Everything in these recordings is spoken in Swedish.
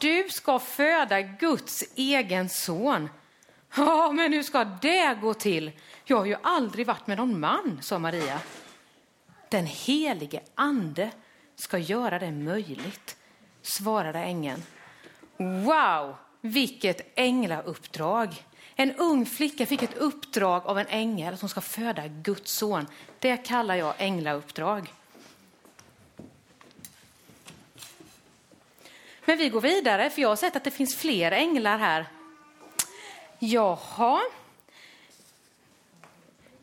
Du ska föda Guds egen son. Ja, men hur ska det gå till? Jag har ju aldrig varit med någon man, sa Maria. Den helige ande ska göra det möjligt, svarade ängeln. Wow, vilket änglauppdrag! En ung flicka fick ett uppdrag av en ängel som ska föda Guds son. Det kallar jag änglauppdrag. Men vi går vidare, för jag har sett att det finns fler änglar här. Jaha.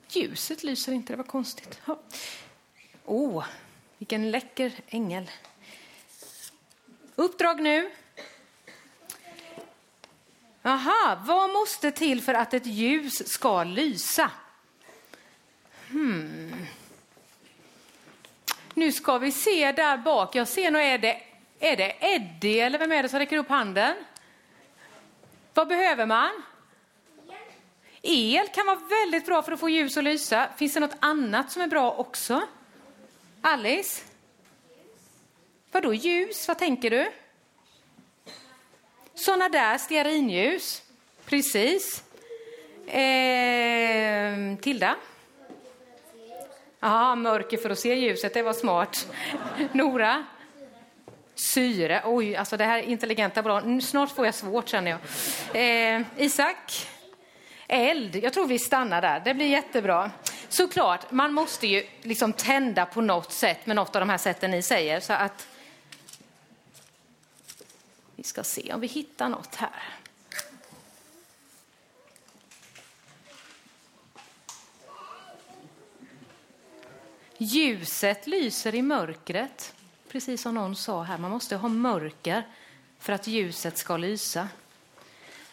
Ljuset lyser inte, det var konstigt. Åh, oh, vilken läcker ängel. Uppdrag nu. Aha, vad måste till för att ett ljus ska lysa? Hmm. Nu ska vi se där bak. Jag ser nog, är det, är det Eddie eller vem är det som räcker upp handen? Vad behöver man? El kan vara väldigt bra för att få ljus att lysa. Finns det något annat som är bra också? Alice? Vadå ljus? Vad tänker du? Sådana där stearinljus. Precis. Eh, Tilda? Ja, mörker för att se ljuset, det var smart. Nora? Syre. Oj, alltså det här är intelligenta bra. Snart får jag svårt känner jag. Eh, Isak? Eld. Jag tror vi stannar där. Det blir jättebra. Såklart, man måste ju liksom tända på något sätt med något av de här sätten ni säger. Så att vi ska se om vi hittar något här. Ljuset lyser i mörkret, precis som någon sa här. Man måste ha mörker för att ljuset ska lysa.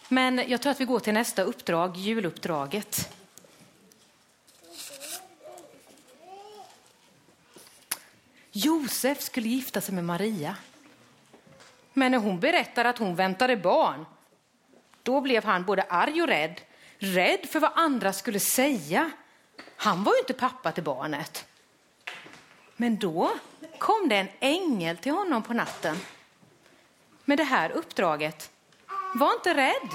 Men jag tror att vi går till nästa uppdrag, juluppdraget. Josef skulle gifta sig med Maria. Men när hon berättade att hon väntade barn, då blev han både arg och rädd. Rädd för vad andra skulle säga. Han var ju inte pappa till barnet. Men då kom det en ängel till honom på natten med det här uppdraget. Var inte rädd.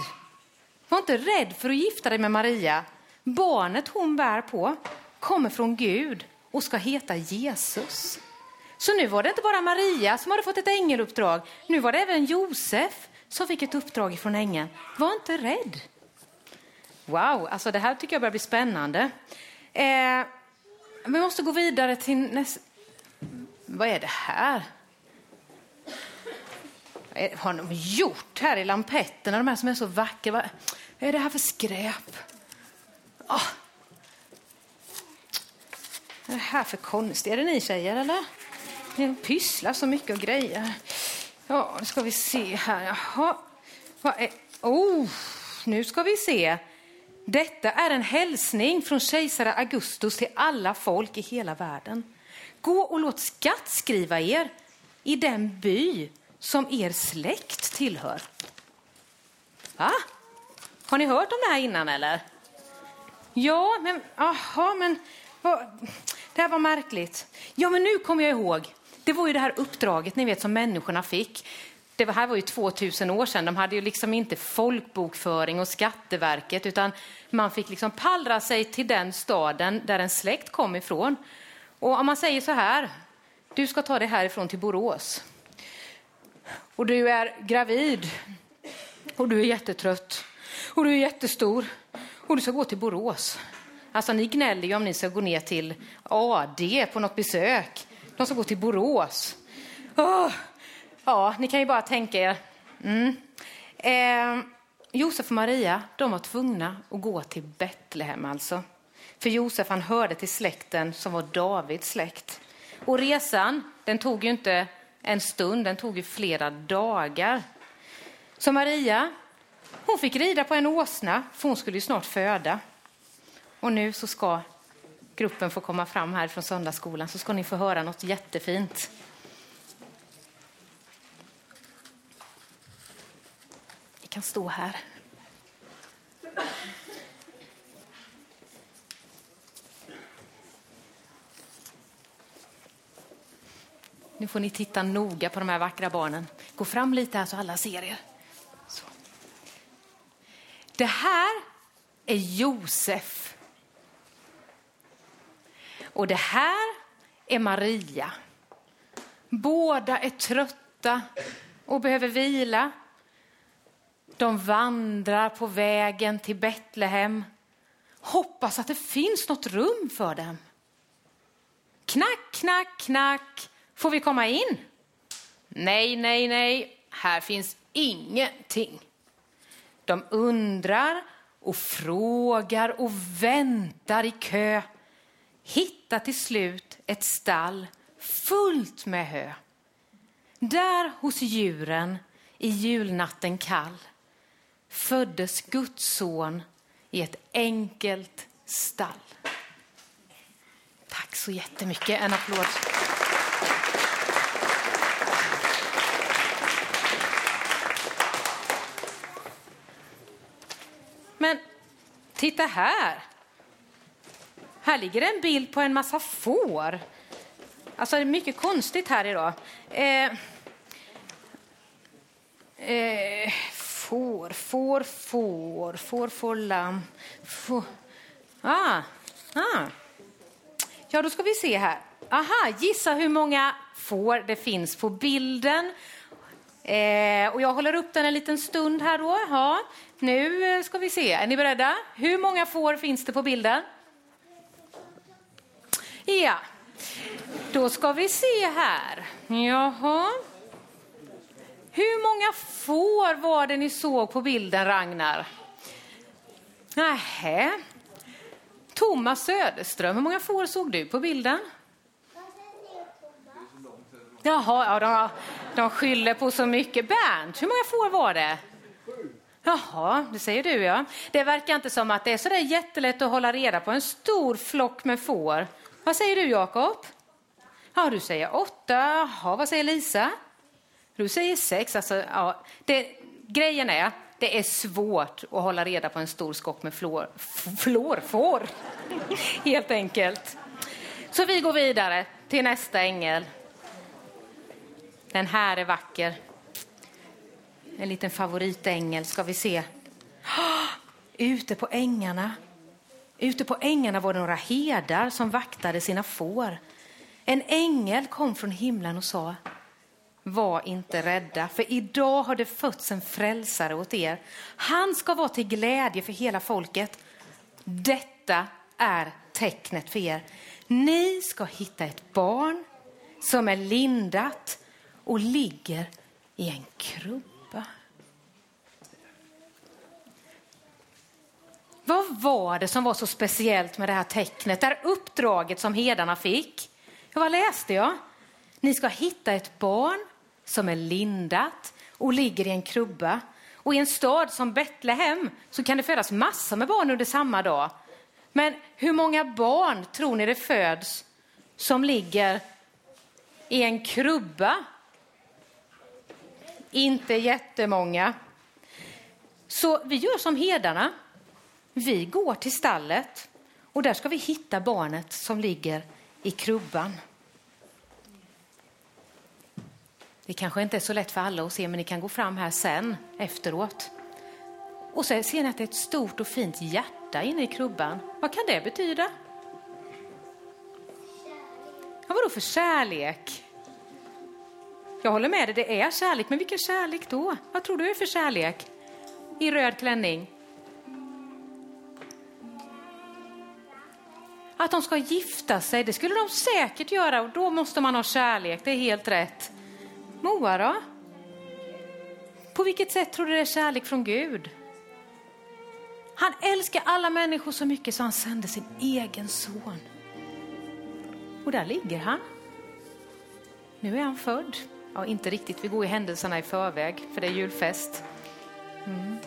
Var inte rädd för att gifta dig med Maria. Barnet hon bär på kommer från Gud och ska heta Jesus. Så nu var det inte bara Maria som hade fått ett ängeluppdrag. Nu var det även Josef som fick ett uppdrag från ängeln. Var inte rädd. Wow, alltså det här tycker jag börjar bli spännande. Eh, vi måste gå vidare till nästa... Vad är det här? Vad har de gjort här i lampetterna, de här som är så vackra? Vad är det här för skräp? Oh. Vad är det här för konstigt? Är det ni tjejer eller? Ni pysslar så mycket och grejer. Ja, nu ska vi se här. Jaha. Vad är... Oh, nu ska vi se. Detta är en hälsning från kejsare Augustus till alla folk i hela världen. Gå och låt skatt skriva er i den by som er släkt tillhör. Va? Har ni hört om det här innan eller? Ja, men aha, men vad, det här var märkligt. Ja, men nu kommer jag ihåg. Det var ju det här uppdraget ni vet som människorna fick. Det var, här var ju 2000 år sedan. De hade ju liksom inte folkbokföring och Skatteverket utan man fick liksom pallra sig till den staden där en släkt kom ifrån. Och om man säger så här, du ska ta dig härifrån till Borås. Och du är gravid. Och du är jättetrött. Och du är jättestor. Och du ska gå till Borås. Alltså ni gnäller ju om ni ska gå ner till AD på något besök. De ska gå till Borås. Oh. Ja, ni kan ju bara tänka er. Mm. Eh, Josef och Maria, de var tvungna att gå till Betlehem alltså. För Josef han hörde till släkten som var Davids släkt. Och resan, den tog ju inte en stund, den tog ju flera dagar. Så Maria, hon fick rida på en åsna, för hon skulle ju snart föda. Och nu så ska gruppen få komma fram här från söndagsskolan så ska ni få höra något jättefint. Ni kan stå här. Nu får ni titta noga på de här vackra barnen. Gå fram lite här så alla ser er. Så. Det här är Josef. Och det här är Maria. Båda är trötta och behöver vila. De vandrar på vägen till Betlehem. Hoppas att det finns något rum för dem. Knack, knack, knack. Får vi komma in? Nej, nej, nej. Här finns ingenting. De undrar och frågar och väntar i kö. Hittar till slut ett stall fullt med hö. Där hos djuren i julnatten kall föddes Guds son i ett enkelt stall. Tack så jättemycket. En applåd. Men titta här. Här ligger en bild på en massa får. Alltså det är mycket konstigt här idag. Eh, eh, får, får, får, får, får, lamm. Får. Ah, ah. Ja, då ska vi se här. Aha, gissa hur många får det finns på bilden. Eh, och jag håller upp den en liten stund här då. Ja, nu ska vi se. Är ni beredda? Hur många får finns det på bilden? Ja, då ska vi se här. Jaha. Hur många får var det ni såg på bilden, Ragnar? Nähä. Thomas Söderström, hur många får såg du på bilden? Jaha, ja, de, skyller på så mycket. Bernt, hur många får var det? Jaha, det säger du ja. Det verkar inte som att det är så där jättelätt att hålla reda på en stor flock med får. Vad säger du Jakob? Ja, du säger åtta. Jaha, vad säger Lisa? Du säger sex. Alltså, ja, det, grejen är, det är svårt att hålla reda på en stor skock med flår, flår, får. Helt enkelt. Så vi går vidare till nästa ängel. Den här är vacker. En liten favoritängel ska vi se. Ute på ängarna. Ute på ängarna var det några herdar som vaktade sina får. En ängel kom från himlen och sa var inte rädda, för idag har det fötts en frälsare åt er. Han ska vara till glädje för hela folket. Detta är tecknet för er. Ni ska hitta ett barn som är lindat och ligger i en krubba. Vad var det som var så speciellt med det här tecknet, det här uppdraget som hedarna fick? Ja, vad läste jag? Ni ska hitta ett barn som är lindat och ligger i en krubba. Och i en stad som Betlehem så kan det födas massor med barn under samma dag. Men hur många barn tror ni det föds som ligger i en krubba? Inte jättemånga. Så vi gör som herdarna. Vi går till stallet och där ska vi hitta barnet som ligger i krubban. Det kanske inte är så lätt för alla att se, men ni kan gå fram här sen efteråt. Och så ser ni att det är ett stort och fint hjärta inne i krubban. Vad kan det betyda? Ja, vadå för kärlek? Jag håller med dig, det är kärlek. Men vilken kärlek då? Vad tror du är för kärlek? I röd klänning. Att de ska gifta sig, det skulle de säkert göra och då måste man ha kärlek, det är helt rätt. Moa då? På vilket sätt tror du det är kärlek från Gud? Han älskar alla människor så mycket så han sände sin egen son. Och där ligger han. Nu är han född. Ja, inte riktigt, vi går i händelserna i förväg, för det är julfest. Mm.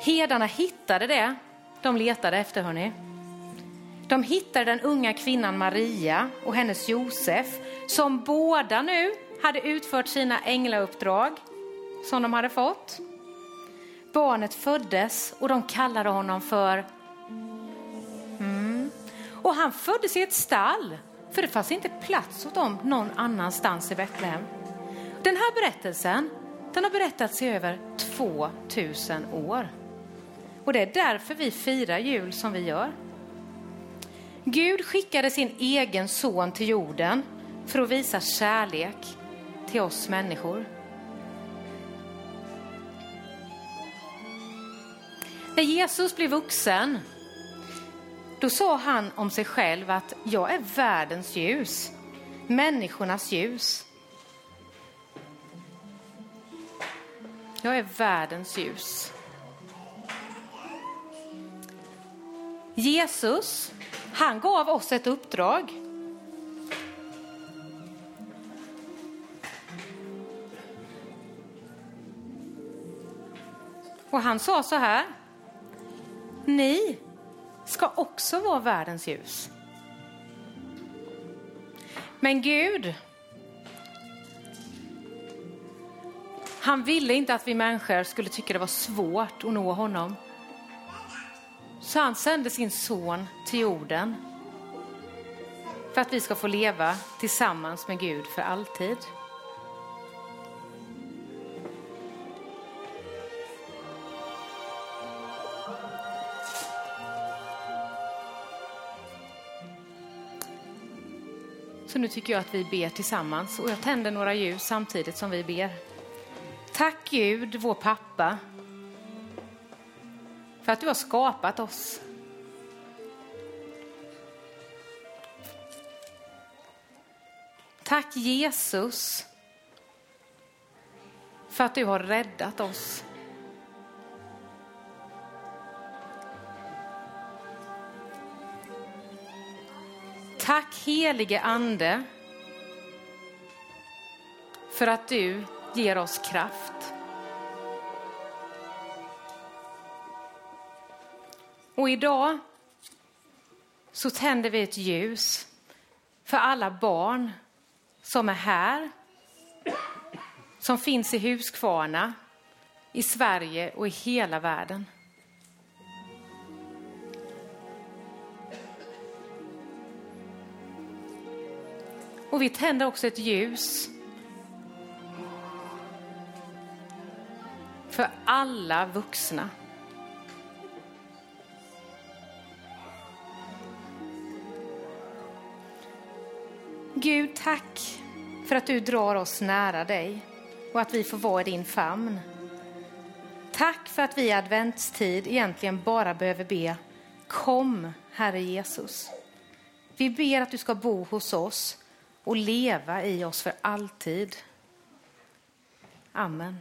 Herdarna hittade det de letade efter, hörni. De hittade den unga kvinnan Maria och hennes Josef som båda nu hade utfört sina änglauppdrag som de hade fått. Barnet föddes och de kallade honom för... Mm. Och han föddes i ett stall, för det fanns inte plats åt dem någon annanstans i Betlehem. Den här berättelsen den har berättats i över 2000 år. Och det är därför vi firar jul som vi gör. Gud skickade sin egen son till jorden för att visa kärlek till oss människor. När Jesus blev vuxen, då sa han om sig själv att jag är världens ljus, människornas ljus. Jag är världens ljus. Jesus, han gav oss ett uppdrag. Och han sa så här. Ni ska också vara världens ljus. Men Gud, han ville inte att vi människor skulle tycka det var svårt att nå honom. Så han sände sin son till jorden för att vi ska få leva tillsammans med Gud för alltid. Så nu tycker jag att vi ber tillsammans och jag tänder några ljus samtidigt som vi ber. Tack Gud, vår pappa, för att du har skapat oss. Tack Jesus för att du har räddat oss. Tack helige Ande för att du ger oss kraft. Och idag så tänder vi ett ljus för alla barn som är här, som finns i Huskvarna, i Sverige och i hela världen. Och vi tänder också ett ljus för alla vuxna. Gud, tack för att du drar oss nära dig och att vi får vara i din famn. Tack för att vi i adventstid egentligen bara behöver be Kom, Herre Jesus. Vi ber att du ska bo hos oss och leva i oss för alltid. Amen.